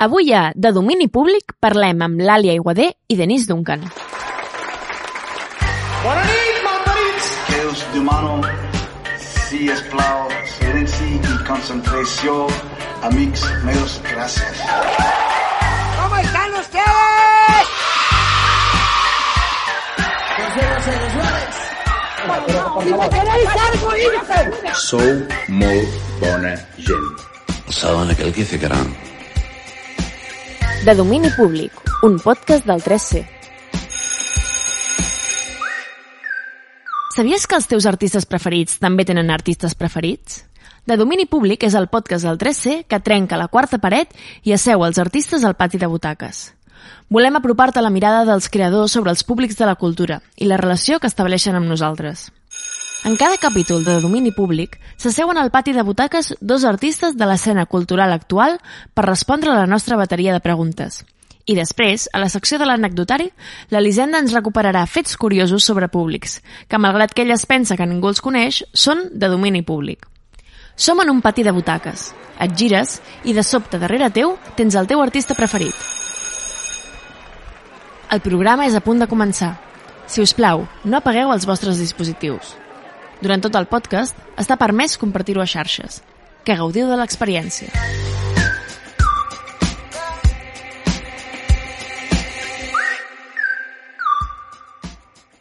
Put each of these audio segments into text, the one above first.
Avui a De domini públic parlem amb l'Àlia Iguader i Denis Duncan. Bona nit, malparits! Que us demano, si es plau, silenci i concentració. Amics meus, gràcies. ¿Cómo están ustedes? Sou molt bona gent. Saben aquell que ficarà. De domini públic, un podcast del 3C. Sabies que els teus artistes preferits també tenen artistes preferits? De domini públic és el podcast del 3C que trenca la quarta paret i asseu els artistes al pati de butaques. Volem apropar-te la mirada dels creadors sobre els públics de la cultura i la relació que estableixen amb nosaltres. En cada capítol de domini públic s'asseuen al pati de butaques dos artistes de l'escena cultural actual per respondre a la nostra bateria de preguntes. I després, a la secció de l'anecdotari, l'Elisenda ens recuperarà fets curiosos sobre públics, que malgrat que ella es pensa que ningú els coneix, són de domini públic. Som en un pati de butaques. Et gires i de sobte darrere teu tens el teu artista preferit. El programa és a punt de començar. Si us plau, no apagueu els vostres dispositius. Durant tot el podcast està permès compartir-ho a xarxes. Que gaudiu de l'experiència.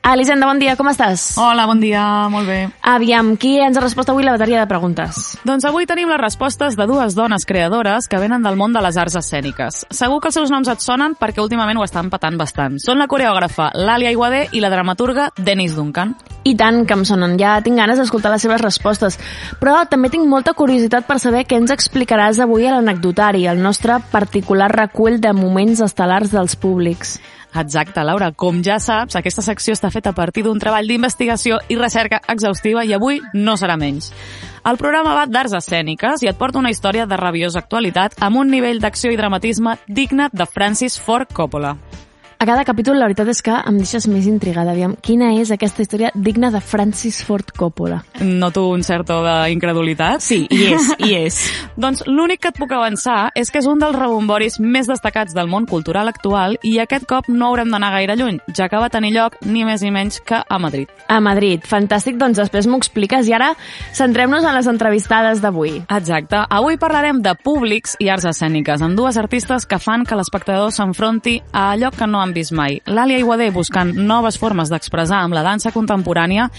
Elisenda, bon dia, com estàs? Hola, bon dia, molt bé. Aviam, qui ens ha respost avui la bateria de preguntes? Doncs avui tenim les respostes de dues dones creadores que venen del món de les arts escèniques. Segur que els seus noms et sonen perquè últimament ho estan patant bastant. Són la coreògrafa Làlia Iguader i la dramaturga Dennis Duncan. I tant que em sonen, ja tinc ganes d'escoltar les seves respostes. Però també tinc molta curiositat per saber què ens explicaràs avui a l'anecdotari, el nostre particular recull de moments estel·lars dels públics. Exacte, Laura. Com ja saps, aquesta secció està feta a partir d'un treball d'investigació i recerca exhaustiva i avui no serà menys. El programa va d'arts escèniques i et porta una història de rabiosa actualitat amb un nivell d'acció i dramatisme digne de Francis Ford Coppola. A cada capítol la veritat és que em deixes més intrigada. Aviam, quina és aquesta història digna de Francis Ford Coppola? Noto un cert to d'incredulitat. Sí, hi és, hi és. doncs l'únic que et puc avançar és que és un dels rebomboris més destacats del món cultural actual i aquest cop no haurem d'anar gaire lluny, ja que va tenir lloc ni més ni menys que a Madrid. A Madrid, fantàstic, doncs després m'ho expliques i ara centrem-nos en les entrevistades d'avui. Exacte, avui parlarem de públics i arts escèniques, amb dues artistes que fan que l'espectador s'enfronti a allò que no han vist mai. L'Àlia Iguader buscant noves formes d'expressar amb la dansa contemporània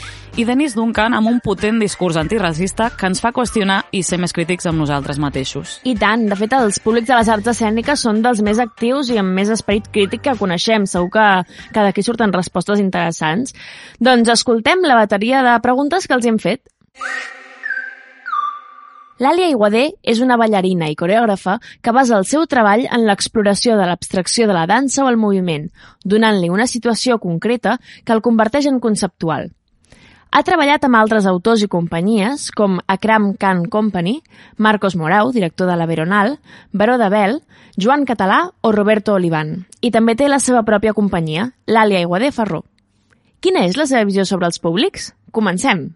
i Denis Duncan amb un potent discurs antiracista que ens fa qüestionar i ser més crítics amb nosaltres mateixos. I tant, de fet, els públics de les arts escèniques són dels més actius i amb més esperit crític que coneixem. Segur que, que d'aquí surten respostes interessants. Doncs escoltem la bateria de preguntes que els hem fet. L'Àlia Iguader és una ballarina i coreògrafa que basa el seu treball en l'exploració de l'abstracció de la dansa o el moviment, donant-li una situació concreta que el converteix en conceptual. Ha treballat amb altres autors i companyies com Akram Khan Company, Marcos Morau, director de la Veronal, Baró de Bel, Joan Català o Roberto Olivan. I també té la seva pròpia companyia, l'Àlia Iguader Ferró. Quina és la seva visió sobre els públics? Comencem!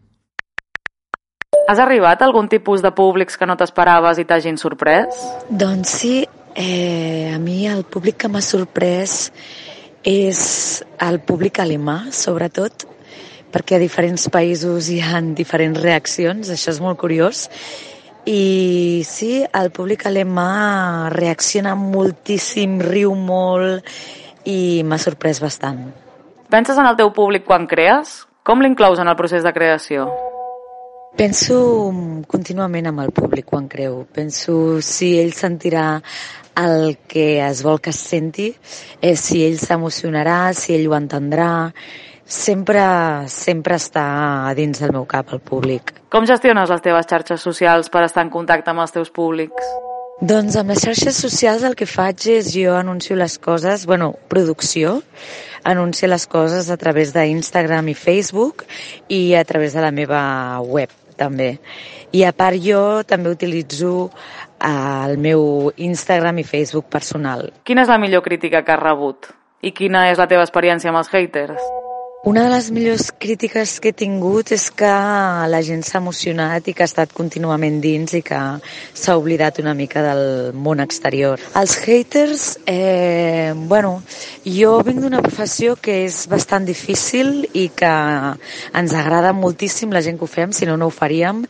Has arribat a algun tipus de públics que no t'esperaves i t'hagin sorprès? Doncs sí, eh, a mi el públic que m'ha sorprès és el públic alemà, sobretot, perquè a diferents països hi ha diferents reaccions, això és molt curiós. I sí, el públic alemà reacciona moltíssim, riu molt i m'ha sorprès bastant. Penses en el teu públic quan crees? Com l'inclous en el procés de creació? Penso contínuament amb el públic quan creu. Penso si ell sentirà el que es vol que es senti, eh, si ell s'emocionarà, si ell ho entendrà. Sempre, sempre està a dins del meu cap, el públic. Com gestiones les teves xarxes socials per estar en contacte amb els teus públics? Doncs amb les xarxes socials el que faig és jo anuncio les coses, bueno, producció, anuncio les coses a través d'Instagram i Facebook i a través de la meva web també. I a part jo també utilitzo el meu Instagram i Facebook personal. Quina és la millor crítica que has rebut? I quina és la teva experiència amb els haters? Una de les millors crítiques que he tingut és que la gent s'ha emocionat i que ha estat contínuament dins i que s'ha oblidat una mica del món exterior. Els haters, eh, bueno, jo vinc d'una professió que és bastant difícil i que ens agrada moltíssim la gent que ho fem, si no, no ho faríem,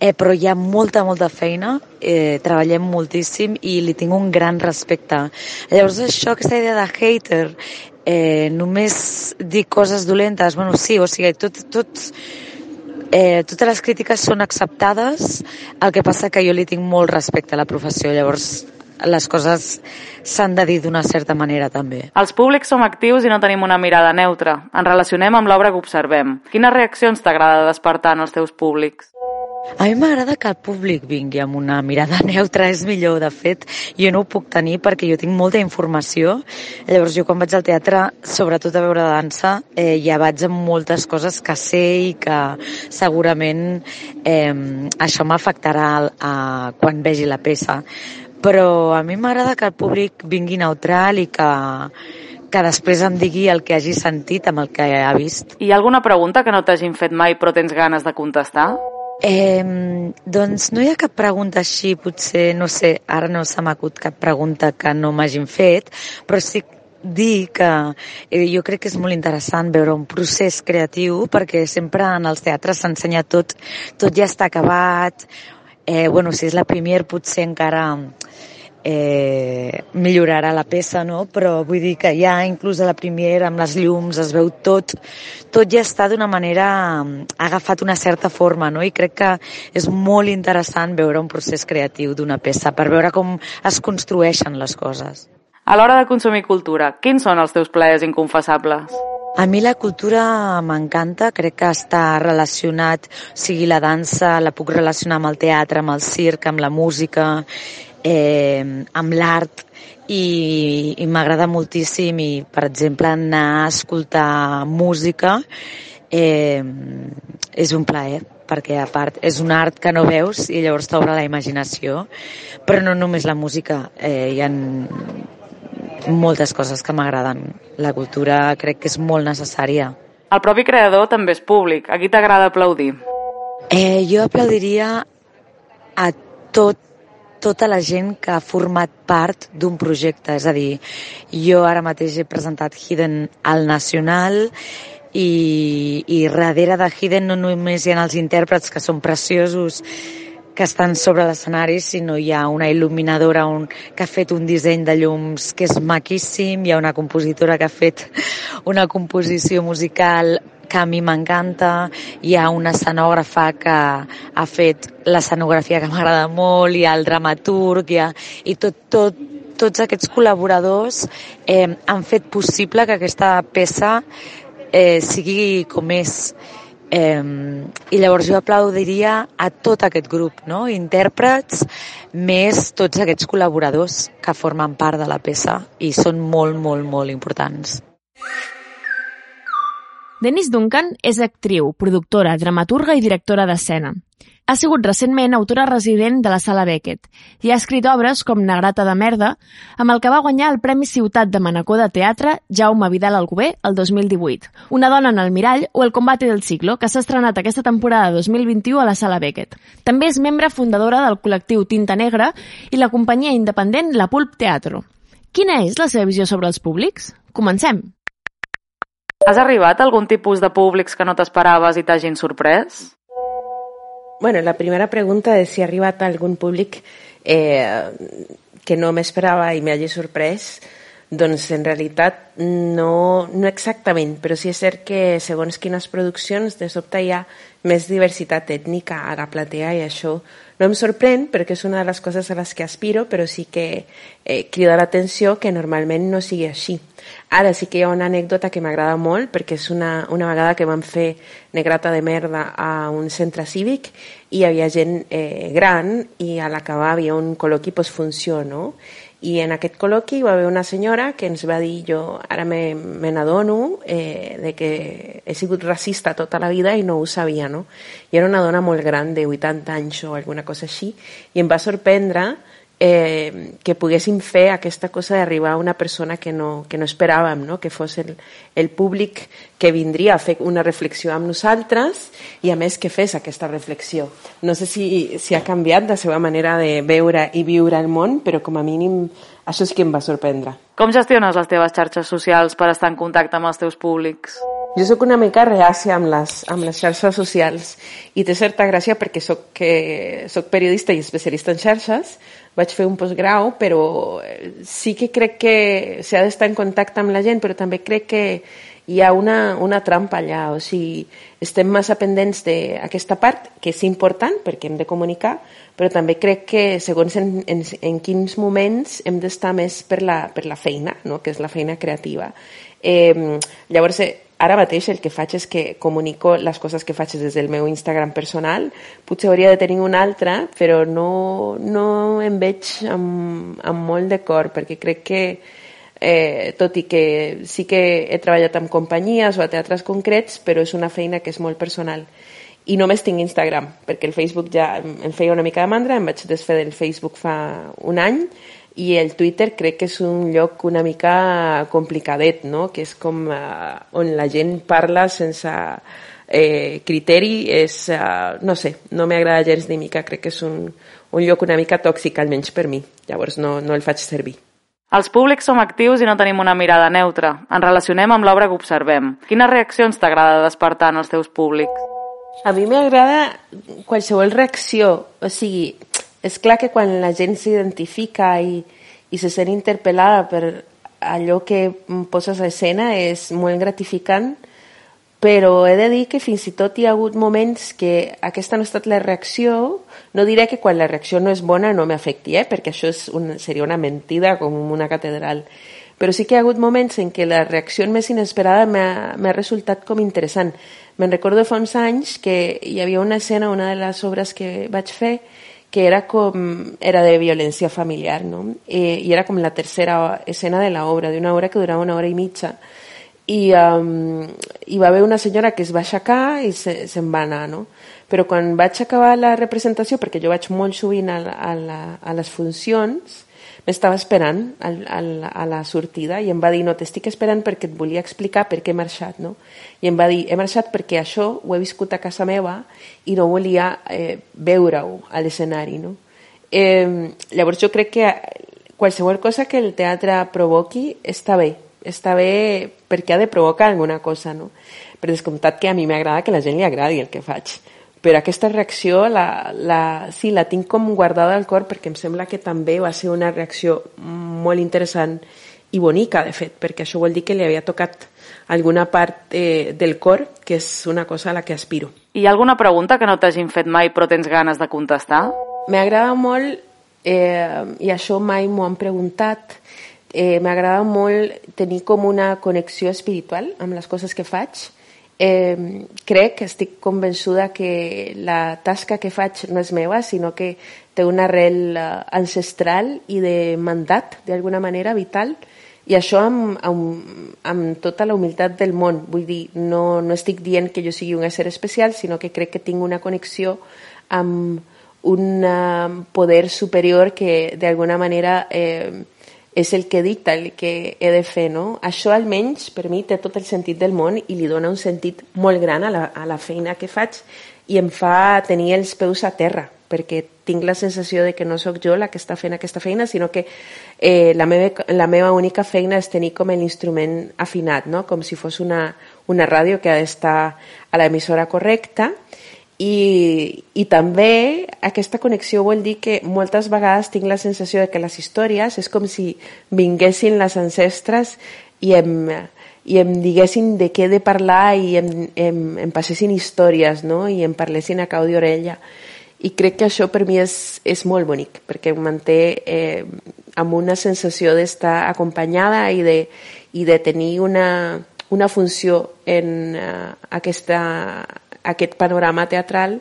eh, però hi ha molta, molta feina, eh, treballem moltíssim i li tinc un gran respecte. Llavors això, aquesta idea de hater, eh, només dir coses dolentes, bueno, sí, o sigui, tot, tot, eh, totes les crítiques són acceptades, el que passa que jo li tinc molt respecte a la professió, llavors les coses s'han de dir d'una certa manera també. Els públics som actius i no tenim una mirada neutra. Ens relacionem amb l'obra que observem. Quines reaccions t'agrada despertar en els teus públics? A mi m'agrada que el públic vingui amb una mirada neutra, és millor. De fet, jo no ho puc tenir perquè jo tinc molta informació. Llavors, jo quan vaig al teatre, sobretot a veure dansa, eh, ja vaig amb moltes coses que sé i que segurament eh, això m'afectarà quan vegi la peça. Però a mi m'agrada que el públic vingui neutral i que que després em digui el que hagi sentit amb el que ha vist. Hi ha alguna pregunta que no t'hagin fet mai però tens ganes de contestar? Eh, doncs no hi ha cap pregunta així, potser, no sé, ara no se m'acut cap pregunta que no m'hagin fet, però sí dir que eh, jo crec que és molt interessant veure un procés creatiu perquè sempre en els teatres s'ensenya tot, tot ja està acabat, eh, bueno, si és la premier potser encara eh, millorarà la peça, no? però vull dir que ja inclús a la primera amb les llums es veu tot, tot ja està d'una manera, ha agafat una certa forma no? i crec que és molt interessant veure un procés creatiu d'una peça per veure com es construeixen les coses. A l'hora de consumir cultura, quins són els teus plaers inconfessables? A mi la cultura m'encanta, crec que està relacionat, o sigui, la dansa la puc relacionar amb el teatre, amb el circ, amb la música, eh, amb l'art i, i m'agrada moltíssim i, per exemple, anar a escoltar música eh, és un plaer perquè a part és un art que no veus i llavors t'obre la imaginació però no només la música eh, hi ha moltes coses que m'agraden la cultura crec que és molt necessària el propi creador també és públic. A qui t'agrada aplaudir? Eh, jo aplaudiria a tot tota la gent que ha format part d'un projecte. És a dir, jo ara mateix he presentat Hidden al Nacional i, i darrere de Hidden no només hi ha els intèrprets que són preciosos que estan sobre l'escenari, sinó hi ha una il·luminadora un, que ha fet un disseny de llums que és maquíssim, hi ha una compositora que ha fet una composició musical que a mi m'encanta, hi ha una escenògrafa que ha fet l'escenografia que m'agrada molt, hi ha el dramaturg, hi ha, i tot, tot, tots aquests col·laboradors eh, han fet possible que aquesta peça eh, sigui com és. Eh, I llavors jo aplaudiria a tot aquest grup, no? intèrprets, més tots aquests col·laboradors que formen part de la peça i són molt, molt, molt importants. Denise Duncan és actriu, productora, dramaturga i directora d'escena. Ha sigut recentment autora resident de la Sala Beckett i ha escrit obres com Negrata de merda, amb el que va guanyar el Premi Ciutat de Manacor de Teatre Jaume Vidal Algubé el 2018, Una dona en el mirall o El combate del siglo, que s'ha estrenat aquesta temporada 2021 a la Sala Beckett. També és membre fundadora del col·lectiu Tinta Negra i la companyia independent La Pulp Teatro. Quina és la seva visió sobre els públics? Comencem! Has arribat a algun tipus de públics que no t'esperaves i t'hagin sorprès? Bueno, la primera pregunta és si ha arribat a algun públic eh, que no m'esperava i m'hagi sorprès. Doncs en realitat no, no exactament, però sí és cert que segons quines produccions de sobte hi ha més diversitat ètnica a la platea i això no em sorprèn perquè és una de les coses a les que aspiro, però sí que eh, crida l'atenció que normalment no sigui així. Ara sí que hi ha una anècdota que m'agrada molt perquè és una, una vegada que vam fer negrata de merda a un centre cívic i hi havia gent eh, gran i a l'acabar havia un col·loqui postfunció, no? I en aquest col·loqui hi va haver una senyora que ens va dir, jo ara me, me n'adono eh, de que he sigut racista tota la vida i no ho sabia, no? I era una dona molt gran, de 80 anys o alguna cosa així, i em va sorprendre eh, que poguéssim fer aquesta cosa d'arribar a una persona que no, que no esperàvem, no? que fos el, el públic que vindria a fer una reflexió amb nosaltres i a més que fes aquesta reflexió. No sé si, si ha canviat la seva manera de veure i viure el món, però com a mínim això és que em va sorprendre. Com gestiones les teves xarxes socials per estar en contacte amb els teus públics? Jo sóc una mica reàcia amb les, amb les xarxes socials i té certa gràcia perquè soc, que, soc periodista i especialista en xarxes, vaig fer un postgrau, però sí que crec que s'ha d'estar en contacte amb la gent, però també crec que hi ha una, una trampa allà, o sigui, estem massa pendents d'aquesta part, que és important perquè hem de comunicar, però també crec que segons en, en, en quins moments hem d'estar més per la, per la feina, no? que és la feina creativa. Eh, llavors, eh, ara mateix el que faig és que comunico les coses que faig des del meu Instagram personal. Potser hauria de tenir un altre, però no, no em veig amb, amb molt de cor, perquè crec que, eh, tot i que sí que he treballat amb companyies o a teatres concrets, però és una feina que és molt personal. I només tinc Instagram, perquè el Facebook ja em feia una mica de mandra, em vaig desfer del Facebook fa un any, i el Twitter crec que és un lloc una mica complicadet, no? que és com uh, on la gent parla sense eh, criteri, és, uh, no sé, no m'agrada gens ni mica, crec que és un, un lloc una mica tòxic, almenys per mi, llavors no, no el faig servir. Els públics som actius i no tenim una mirada neutra. Ens relacionem amb l'obra que observem. Quines reaccions t'agrada despertar en els teus públics? A mi m'agrada qualsevol reacció, o sigui, és clar que quan la gent s'identifica i, i se sent interpel·lada per allò que poses a escena és molt gratificant, però he de dir que fins i tot hi ha hagut moments que aquesta no ha estat la reacció, no diré que quan la reacció no és bona no m'afecti, eh? perquè això és un, seria una mentida com una catedral, però sí que hi ha hagut moments en què la reacció més inesperada m'ha resultat com interessant. Me'n recordo fa uns anys que hi havia una escena, una de les obres que vaig fer, que era com era de violència familiar, no? Eh, I era com la tercera escena de l'obra, d'una obra que durava una hora i mitja. I um, hi va haver una senyora que es va aixecar i se'n se, va anar, no? Però quan vaig acabar la representació, perquè jo vaig molt sovint a, a, la, a les funcions, m'estava esperant al, al, a la sortida i em va dir, no, t'estic esperant perquè et volia explicar per què he marxat, no? I em va dir, he marxat perquè això ho he viscut a casa meva i no volia eh, veure-ho a l'escenari, no? Eh, llavors jo crec que qualsevol cosa que el teatre provoqui està bé, està bé perquè ha de provocar alguna cosa, no? Per descomptat que a mi m'agrada que la gent li agradi el que faig, però aquesta reacció la, la, sí, la tinc com guardada al cor perquè em sembla que també va ser una reacció molt interessant i bonica, de fet, perquè això vol dir que li havia tocat alguna part eh, del cor, que és una cosa a la que aspiro. Hi ha alguna pregunta que no t'hagin fet mai però tens ganes de contestar? M'agrada molt, eh, i això mai m'ho han preguntat, eh, m'agrada molt tenir com una connexió espiritual amb les coses que faig, Eh, crec, estic convençuda que la tasca que faig no és meva, sinó que té una arrel eh, ancestral i de mandat, d'alguna manera, vital, i això amb, amb, amb tota la humilitat del món. Vull dir, no, no estic dient que jo sigui un ésser especial, sinó que crec que tinc una connexió amb un eh, poder superior que d'alguna manera eh, és el que dicta el que he de fer, no? Això almenys per mi té tot el sentit del món i li dona un sentit molt gran a la, a la feina que faig i em fa tenir els peus a terra, perquè tinc la sensació de que no sóc jo la que està fent aquesta feina, sinó que eh, la, meva, la meva única feina és tenir com l'instrument afinat, no? com si fos una, una ràdio que ha d'estar a l'emissora correcta i, I també aquesta connexió vol dir que moltes vegades tinc la sensació de que les històries és com si vinguessin les ancestres i em, i em diguessin de què de parlar i em, em, em passessin històries no? i em parlessin a cau d'orella. I crec que això per mi és, és molt bonic, perquè em manté eh, amb una sensació d'estar acompanyada i de, i de tenir una, una funció en uh, aquesta aquest panorama teatral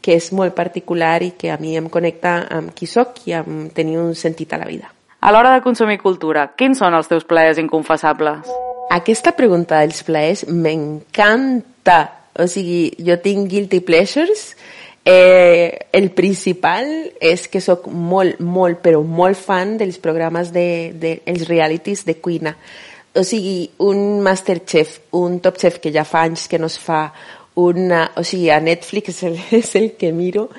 que és molt particular i que a mi em connecta amb qui sóc i amb tenir un sentit a la vida. A l'hora de consumir cultura, quins són els teus plaers inconfessables? Aquesta pregunta dels plaers m'encanta. O sigui, jo tinc guilty pleasures Eh, el principal és que sóc molt, molt, però molt fan dels programes de, de els realities de cuina. O sigui, un Masterchef, un Top Chef que ja fa anys que no es fa, una, o sigui, a Netflix és el, que miro,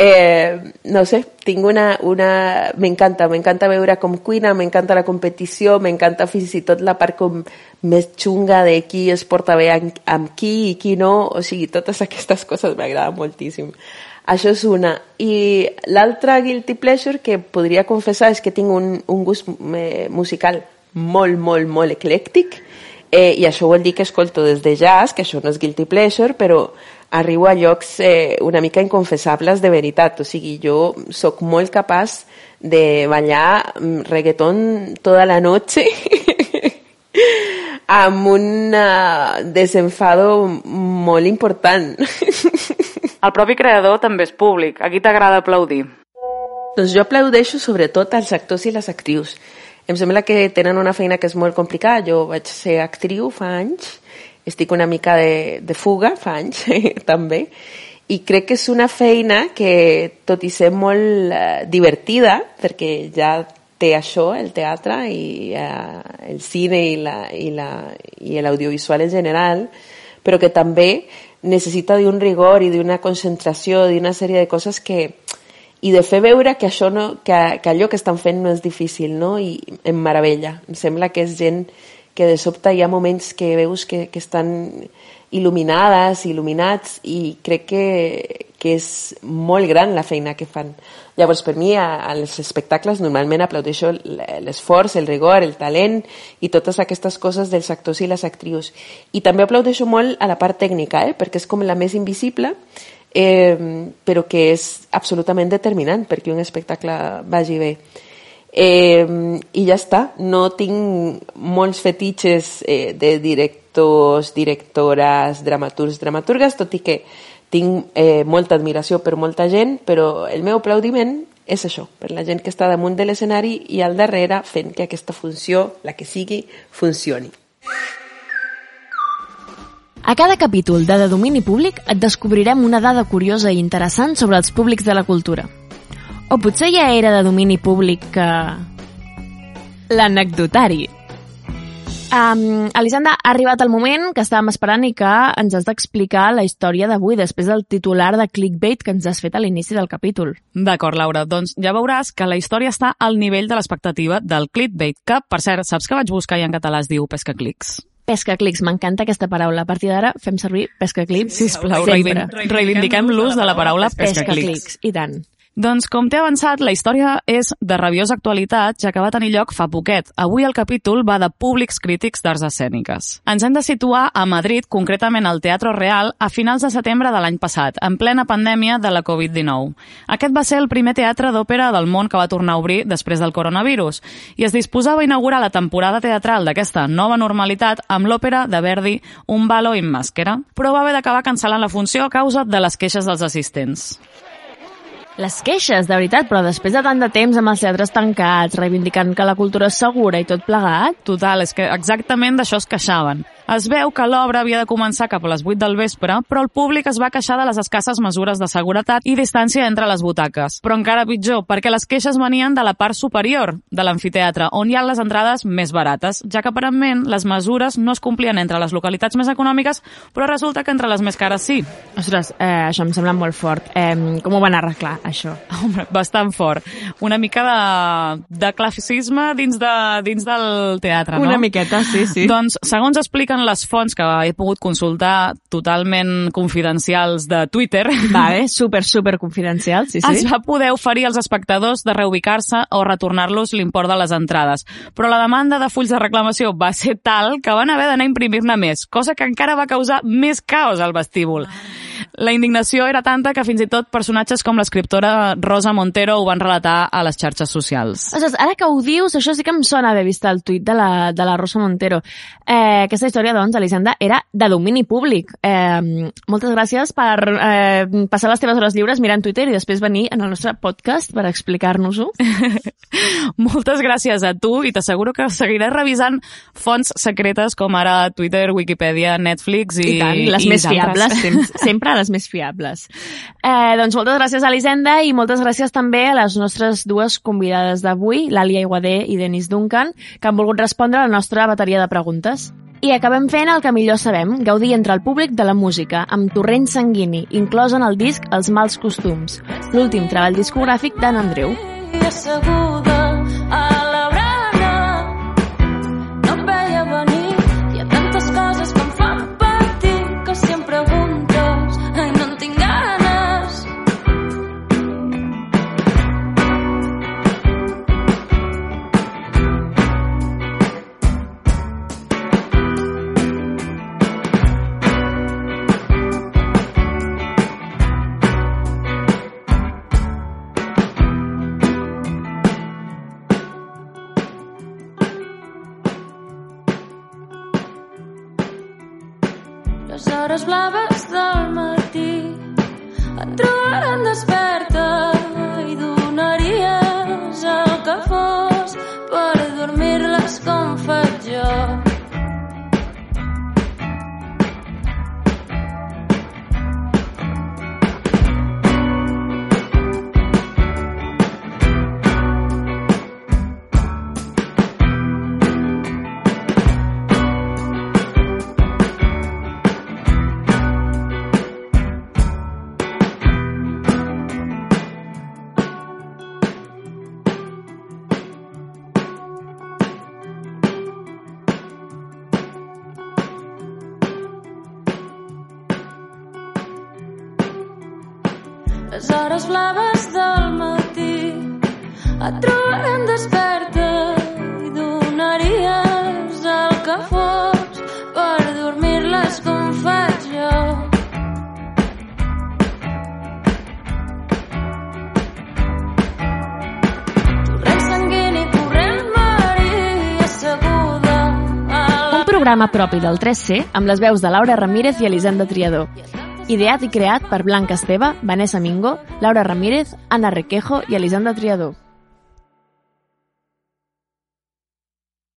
Eh, no sé, tinc una... una m'encanta, m'encanta veure com cuina, m'encanta la competició, m'encanta fins i tot la part com més de qui es porta bé amb, amb qui qui no, o sigui, totes aquestes coses m'agraden moltíssim. Això és una. I l'altra guilty pleasure que podria confessar és que tinc un, un gust eh, musical molt, molt, molt eclèctic, eh, i això vol dir que escolto des de jazz, que això no és guilty pleasure, però arribo a llocs eh, una mica inconfessables de veritat. O sigui, jo sóc molt capaç de ballar mm, reggaeton tota la noche amb un uh, desenfado molt important. El propi creador també és públic. A qui t'agrada aplaudir? Doncs jo aplaudeixo sobretot als actors i les actrius. Em sembla que tenen una feina que és molt complicada. Jo vaig ser actriu fa anys estic una mica de, de fuga, fa anys també, i crec que és una feina que, tot i ser molt uh, divertida, perquè ja té això, el teatre i uh, el cine i la, i la, i l'audiovisual en general, però que també necessita d'un rigor i d'una concentració, d'una sèrie de coses que, i de fer veure que, això no, que, que allò que estan fent no és difícil, no? I em meravella. Em sembla que és gent que de sobte hi ha moments que veus que, que estan il·luminades, il·luminats, i crec que, que és molt gran la feina que fan. Llavors, per mi, als espectacles normalment aplaudeixo l'esforç, el rigor, el talent i totes aquestes coses dels actors i les actrius. I també aplaudeixo molt a la part tècnica, eh? perquè és com la més invisible, eh, però que és absolutament determinant perquè un espectacle vagi bé. Eh, I ja està, no tinc molts fetitxes eh, de directors, directores, dramaturgs, dramaturgues, tot i que tinc eh, molta admiració per molta gent, però el meu aplaudiment és això, per la gent que està damunt de l'escenari i al darrere fent que aquesta funció, la que sigui, funcioni. A cada capítol de De Domini Públic et descobrirem una dada curiosa i interessant sobre els públics de la cultura. O potser ja era de domini públic que... L'anecdotari. Um, Elisanda, ha arribat el moment que estàvem esperant i que ens has d'explicar la història d'avui després del titular de clickbait que ens has fet a l'inici del capítol. D'acord, Laura. Doncs ja veuràs que la història està al nivell de l'expectativa del clickbait, que, per cert, saps que vaig buscar i en català es diu pescaclics? Pescaclics, m'encanta aquesta paraula. A partir d'ara fem servir pescaclics. Sisplau, reivindiquem l'ús de la paraula pescaclics. Pescaclics, i tant. Doncs, com t'he avançat, la història és de rabiosa actualitat, ja que va tenir lloc fa poquet. Avui el capítol va de públics crítics d'arts escèniques. Ens hem de situar a Madrid, concretament al Teatro Real, a finals de setembre de l'any passat, en plena pandèmia de la Covid-19. Aquest va ser el primer teatre d'òpera del món que va tornar a obrir després del coronavirus, i es disposava a inaugurar la temporada teatral d'aquesta nova normalitat amb l'òpera de Verdi Un balo in màscara, però va haver d'acabar cancel·lant la funció a causa de les queixes dels assistents. Les queixes, de veritat, però després de tant de temps amb els teatres tancats, reivindicant que la cultura és segura i tot plegat... Total, és que exactament d'això es queixaven. Es veu que l'obra havia de començar cap a les 8 del vespre, però el públic es va queixar de les escasses mesures de seguretat i distància entre les butaques. Però encara pitjor, perquè les queixes venien de la part superior de l'amfiteatre, on hi ha les entrades més barates, ja que aparentment les mesures no es complien entre les localitats més econòmiques, però resulta que entre les més cares sí. Ostres, eh, això em sembla molt fort. Eh, com ho van arreglar, això? Home, bastant fort. Una mica de, de classicisme dins, de, dins del teatre, no? Una miqueta, sí, sí. Doncs, segons expliquen les fonts que he pogut consultar totalment confidencials de Twitter. Vale, super, super confidencial, sí, sí. Es va poder oferir als espectadors de reubicar-se o retornar-los l'import de les entrades. Però la demanda de fulls de reclamació va ser tal que van haver d'anar a imprimir-ne més, cosa que encara va causar més caos al vestíbul. La indignació era tanta que fins i tot personatges com l'escriptora Rosa Montero ho van relatar a les xarxes socials. Ostres, ara que ho dius, això sí que em sona haver vist el tuit de la, de la Rosa Montero. Eh, aquesta història, doncs, Elisenda, era de domini públic. Eh, moltes gràcies per eh, passar les teves hores lliures mirant Twitter i després venir en el nostre podcast per explicar-nos-ho. moltes gràcies a tu i t'asseguro que seguiré revisant fonts secretes com ara Twitter, Wikipedia, Netflix i... I tant, les i més fiables, sempre, sempre les més fiables. Eh, doncs moltes gràcies a l'Hisenda i moltes gràcies també a les nostres dues convidades d'avui, l'Àlia Iguadé i Denis Duncan, que han volgut respondre a la nostra bateria de preguntes. I acabem fent el que millor sabem, gaudir entre el públic de la música, amb Torrent Sanguini, inclòs en el disc Els mals costums, l'últim treball discogràfic d'en Andreu. asseguda et trobaran Les hores blaves del matí et trobaran desperta i donaries el que fos per dormir-les com faig jo. Un programa propi del 3C amb les veus de Laura Ramírez i Elisenda Triador. Ideat i creat per Blanca Esteve, Vanessa Mingo, Laura Ramírez, Anna Requejo i Elisenda Triador.